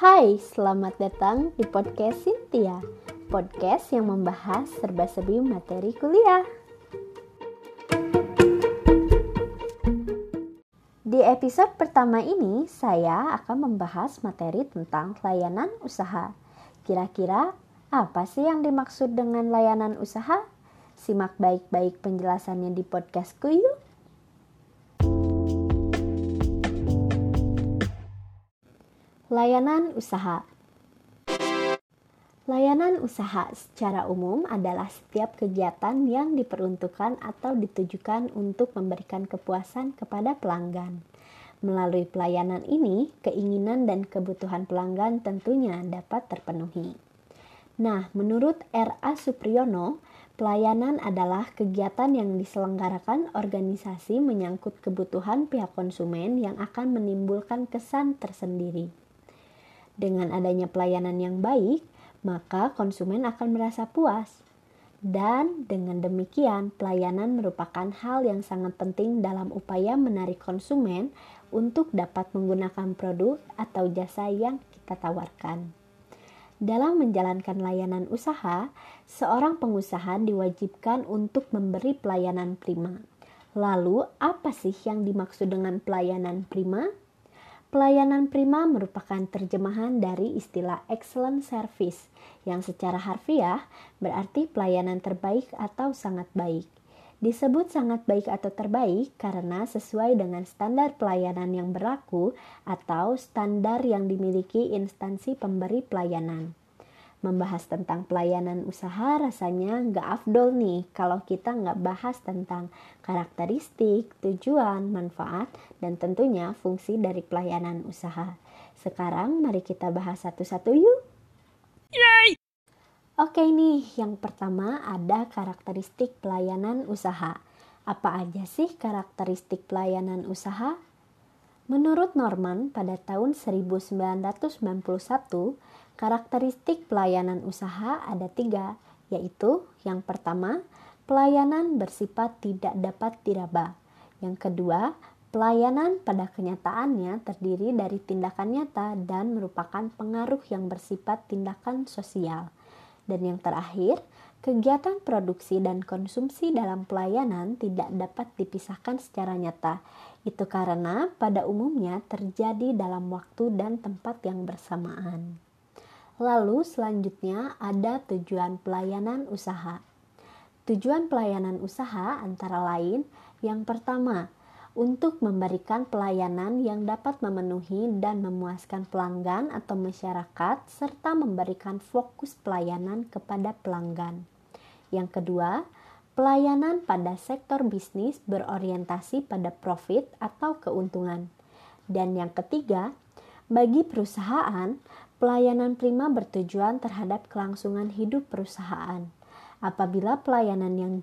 Hai, selamat datang di podcast Cynthia Podcast yang membahas serba-serbi materi kuliah. Di episode pertama ini, saya akan membahas materi tentang layanan usaha. Kira-kira apa sih yang dimaksud dengan layanan usaha? Simak baik-baik penjelasannya di podcastku yuk Layanan usaha Layanan usaha secara umum adalah setiap kegiatan yang diperuntukkan atau ditujukan untuk memberikan kepuasan kepada pelanggan. Melalui pelayanan ini, keinginan dan kebutuhan pelanggan tentunya dapat terpenuhi. Nah, menurut R.A. Supriyono, pelayanan adalah kegiatan yang diselenggarakan organisasi menyangkut kebutuhan pihak konsumen yang akan menimbulkan kesan tersendiri. Dengan adanya pelayanan yang baik, maka konsumen akan merasa puas. Dan dengan demikian, pelayanan merupakan hal yang sangat penting dalam upaya menarik konsumen untuk dapat menggunakan produk atau jasa yang kita tawarkan. Dalam menjalankan layanan usaha, seorang pengusaha diwajibkan untuk memberi pelayanan prima. Lalu, apa sih yang dimaksud dengan pelayanan prima? Pelayanan prima merupakan terjemahan dari istilah excellent service yang secara harfiah berarti pelayanan terbaik atau sangat baik. Disebut sangat baik atau terbaik karena sesuai dengan standar pelayanan yang berlaku atau standar yang dimiliki instansi pemberi pelayanan membahas tentang pelayanan usaha rasanya nggak afdol nih kalau kita nggak bahas tentang karakteristik, tujuan, manfaat, dan tentunya fungsi dari pelayanan usaha. Sekarang mari kita bahas satu-satu yuk. Yay! Oke nih, yang pertama ada karakteristik pelayanan usaha. Apa aja sih karakteristik pelayanan usaha? Menurut Norman, pada tahun 1991, Karakteristik pelayanan usaha ada tiga, yaitu yang pertama, pelayanan bersifat tidak dapat diraba. Yang kedua, pelayanan pada kenyataannya terdiri dari tindakan nyata dan merupakan pengaruh yang bersifat tindakan sosial. Dan yang terakhir, kegiatan produksi dan konsumsi dalam pelayanan tidak dapat dipisahkan secara nyata. Itu karena pada umumnya terjadi dalam waktu dan tempat yang bersamaan. Lalu selanjutnya ada tujuan pelayanan usaha. Tujuan pelayanan usaha antara lain yang pertama, untuk memberikan pelayanan yang dapat memenuhi dan memuaskan pelanggan atau masyarakat serta memberikan fokus pelayanan kepada pelanggan. Yang kedua, pelayanan pada sektor bisnis berorientasi pada profit atau keuntungan. Dan yang ketiga, bagi perusahaan, Pelayanan prima bertujuan terhadap kelangsungan hidup perusahaan. Apabila pelayanan yang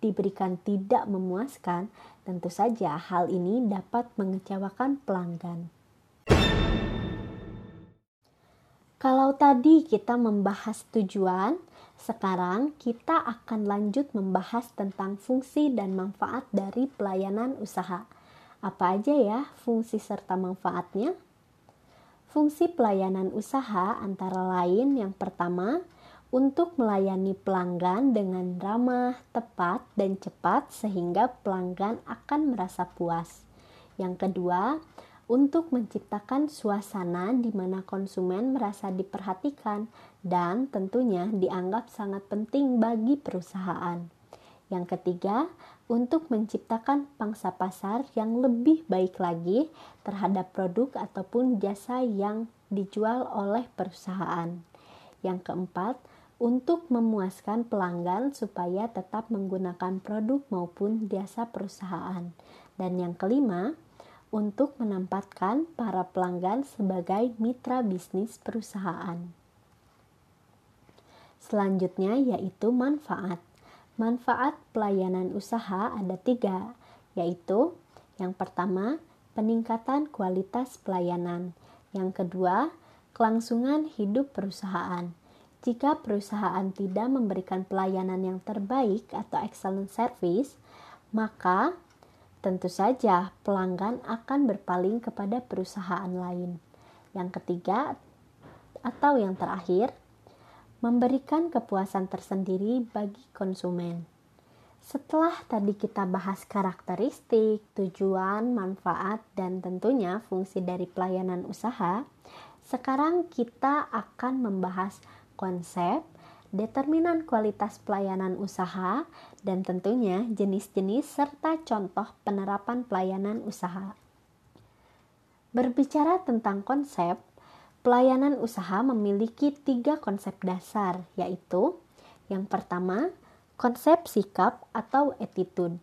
diberikan tidak memuaskan, tentu saja hal ini dapat mengecewakan pelanggan. Kalau tadi kita membahas tujuan, sekarang kita akan lanjut membahas tentang fungsi dan manfaat dari pelayanan usaha. Apa aja ya fungsi serta manfaatnya? Fungsi pelayanan usaha antara lain yang pertama, untuk melayani pelanggan dengan ramah, tepat, dan cepat sehingga pelanggan akan merasa puas. Yang kedua, untuk menciptakan suasana di mana konsumen merasa diperhatikan dan tentunya dianggap sangat penting bagi perusahaan. Yang ketiga, untuk menciptakan pangsa pasar yang lebih baik lagi terhadap produk ataupun jasa yang dijual oleh perusahaan. Yang keempat, untuk memuaskan pelanggan supaya tetap menggunakan produk maupun jasa perusahaan. Dan yang kelima, untuk menempatkan para pelanggan sebagai mitra bisnis perusahaan. Selanjutnya yaitu manfaat. Manfaat pelayanan usaha ada tiga, yaitu yang pertama, peningkatan kualitas pelayanan. Yang kedua, kelangsungan hidup perusahaan. Jika perusahaan tidak memberikan pelayanan yang terbaik atau excellent service, maka tentu saja pelanggan akan berpaling kepada perusahaan lain. Yang ketiga, atau yang terakhir, memberikan kepuasan tersendiri bagi konsumen. Setelah tadi kita bahas karakteristik, tujuan, manfaat, dan tentunya fungsi dari pelayanan usaha, sekarang kita akan membahas konsep, determinan kualitas pelayanan usaha, dan tentunya jenis-jenis serta contoh penerapan pelayanan usaha. Berbicara tentang konsep, pelayanan usaha memiliki tiga konsep dasar, yaitu yang pertama, konsep sikap atau attitude.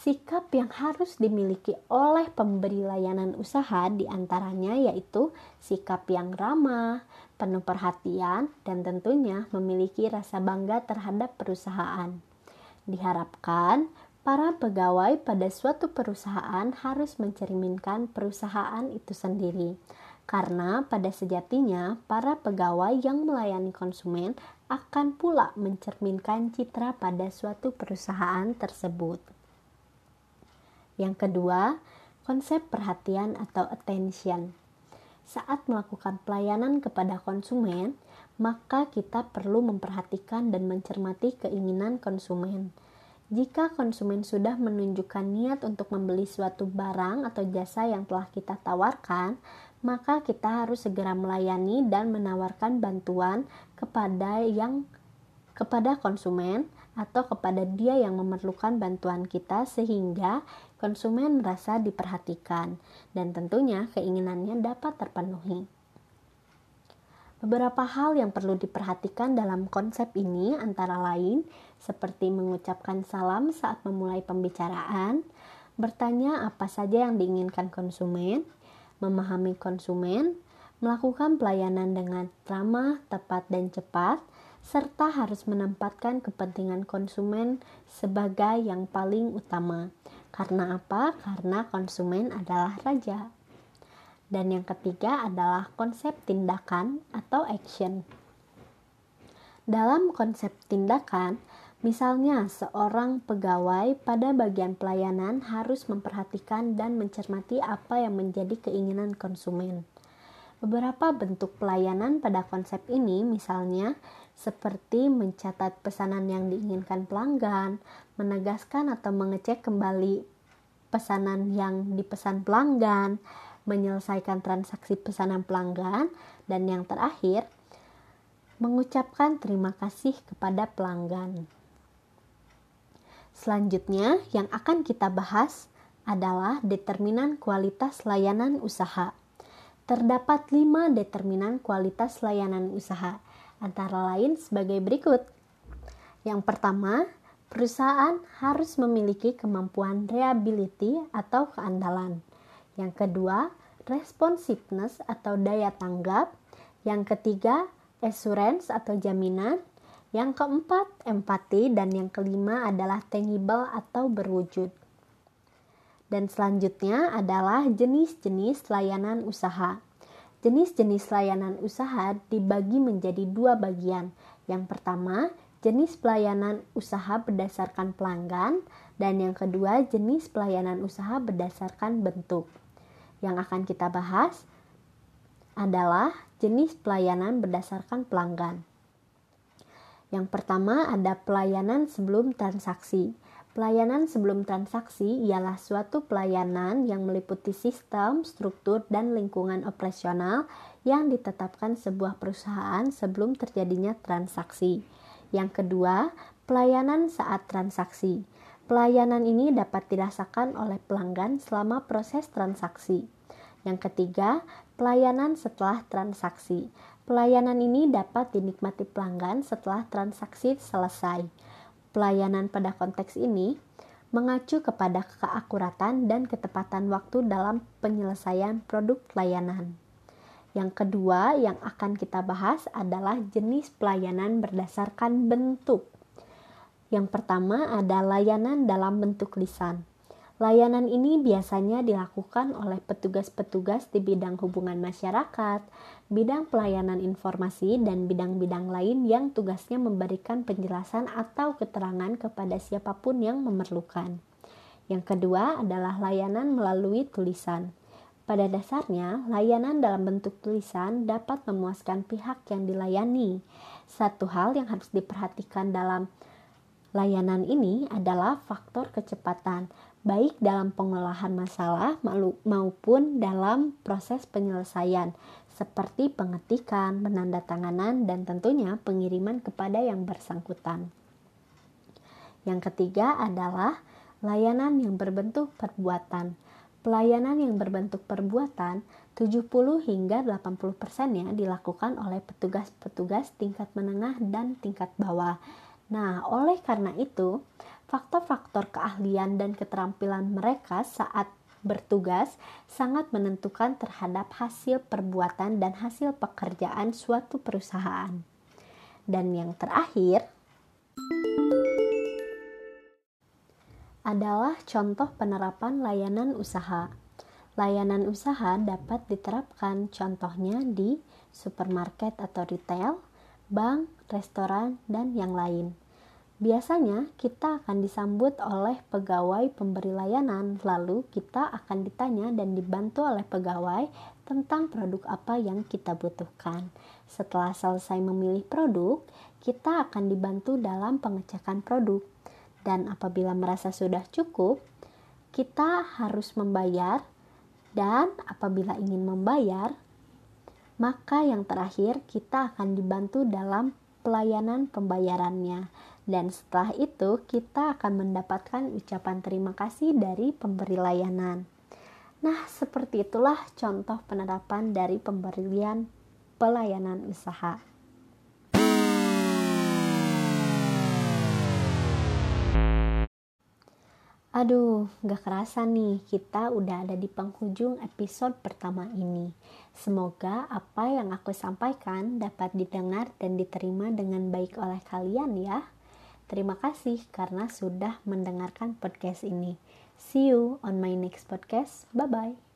Sikap yang harus dimiliki oleh pemberi layanan usaha di antaranya yaitu sikap yang ramah, penuh perhatian, dan tentunya memiliki rasa bangga terhadap perusahaan. Diharapkan para pegawai pada suatu perusahaan harus mencerminkan perusahaan itu sendiri. Karena pada sejatinya para pegawai yang melayani konsumen akan pula mencerminkan citra pada suatu perusahaan tersebut. Yang kedua, konsep perhatian atau attention. Saat melakukan pelayanan kepada konsumen, maka kita perlu memperhatikan dan mencermati keinginan konsumen jika konsumen sudah menunjukkan niat untuk membeli suatu barang atau jasa yang telah kita tawarkan, maka kita harus segera melayani dan menawarkan bantuan kepada yang kepada konsumen atau kepada dia yang memerlukan bantuan kita sehingga konsumen merasa diperhatikan dan tentunya keinginannya dapat terpenuhi. Beberapa hal yang perlu diperhatikan dalam konsep ini antara lain seperti mengucapkan salam saat memulai pembicaraan, bertanya apa saja yang diinginkan konsumen, memahami konsumen, melakukan pelayanan dengan ramah, tepat, dan cepat, serta harus menempatkan kepentingan konsumen sebagai yang paling utama. Karena apa? Karena konsumen adalah raja. Dan yang ketiga adalah konsep tindakan atau action. Dalam konsep tindakan, misalnya seorang pegawai pada bagian pelayanan harus memperhatikan dan mencermati apa yang menjadi keinginan konsumen. Beberapa bentuk pelayanan pada konsep ini misalnya seperti mencatat pesanan yang diinginkan pelanggan, menegaskan atau mengecek kembali pesanan yang dipesan pelanggan, menyelesaikan transaksi pesanan pelanggan, dan yang terakhir, mengucapkan terima kasih kepada pelanggan. Selanjutnya, yang akan kita bahas adalah determinan kualitas layanan usaha. Terdapat lima determinan kualitas layanan usaha, antara lain sebagai berikut. Yang pertama, perusahaan harus memiliki kemampuan reliability atau keandalan. Yang kedua, responsiveness atau daya tanggap. Yang ketiga, assurance atau jaminan. Yang keempat, empati. Dan yang kelima adalah tangible atau berwujud. Dan selanjutnya adalah jenis-jenis layanan usaha. Jenis-jenis layanan usaha dibagi menjadi dua bagian. Yang pertama, jenis pelayanan usaha berdasarkan pelanggan, dan yang kedua, jenis pelayanan usaha berdasarkan bentuk yang akan kita bahas adalah jenis pelayanan berdasarkan pelanggan. Yang pertama ada pelayanan sebelum transaksi. Pelayanan sebelum transaksi ialah suatu pelayanan yang meliputi sistem, struktur, dan lingkungan operasional yang ditetapkan sebuah perusahaan sebelum terjadinya transaksi. Yang kedua, pelayanan saat transaksi. Pelayanan ini dapat dirasakan oleh pelanggan selama proses transaksi. Yang ketiga, pelayanan setelah transaksi. Pelayanan ini dapat dinikmati pelanggan setelah transaksi selesai. Pelayanan pada konteks ini mengacu kepada keakuratan dan ketepatan waktu dalam penyelesaian produk layanan. Yang kedua yang akan kita bahas adalah jenis pelayanan berdasarkan bentuk. Yang pertama ada layanan dalam bentuk lisan. Layanan ini biasanya dilakukan oleh petugas-petugas di bidang hubungan masyarakat, bidang pelayanan informasi, dan bidang-bidang lain yang tugasnya memberikan penjelasan atau keterangan kepada siapa pun yang memerlukan. Yang kedua adalah layanan melalui tulisan. Pada dasarnya, layanan dalam bentuk tulisan dapat memuaskan pihak yang dilayani. Satu hal yang harus diperhatikan dalam layanan ini adalah faktor kecepatan, baik dalam pengolahan masalah maupun dalam proses penyelesaian, seperti pengetikan, penandatanganan, dan tentunya pengiriman kepada yang bersangkutan. Yang ketiga adalah layanan yang berbentuk perbuatan. Pelayanan yang berbentuk perbuatan 70 hingga 80 persennya dilakukan oleh petugas-petugas tingkat menengah dan tingkat bawah. Nah, oleh karena itu, faktor-faktor keahlian dan keterampilan mereka saat bertugas sangat menentukan terhadap hasil perbuatan dan hasil pekerjaan suatu perusahaan. Dan yang terakhir adalah contoh penerapan layanan usaha. Layanan usaha dapat diterapkan contohnya di supermarket atau retail, bank, restoran, dan yang lain. Biasanya kita akan disambut oleh pegawai pemberi layanan, lalu kita akan ditanya dan dibantu oleh pegawai tentang produk apa yang kita butuhkan. Setelah selesai memilih produk, kita akan dibantu dalam pengecekan produk dan apabila merasa sudah cukup, kita harus membayar dan apabila ingin membayar, maka yang terakhir kita akan dibantu dalam pelayanan pembayarannya. Dan setelah itu kita akan mendapatkan ucapan terima kasih dari pemberi layanan. Nah, seperti itulah contoh penerapan dari pemberian pelayanan usaha. Aduh, gak kerasa nih, kita udah ada di penghujung episode pertama ini. Semoga apa yang aku sampaikan dapat didengar dan diterima dengan baik oleh kalian ya. Terima kasih karena sudah mendengarkan podcast ini. See you on my next podcast. Bye bye.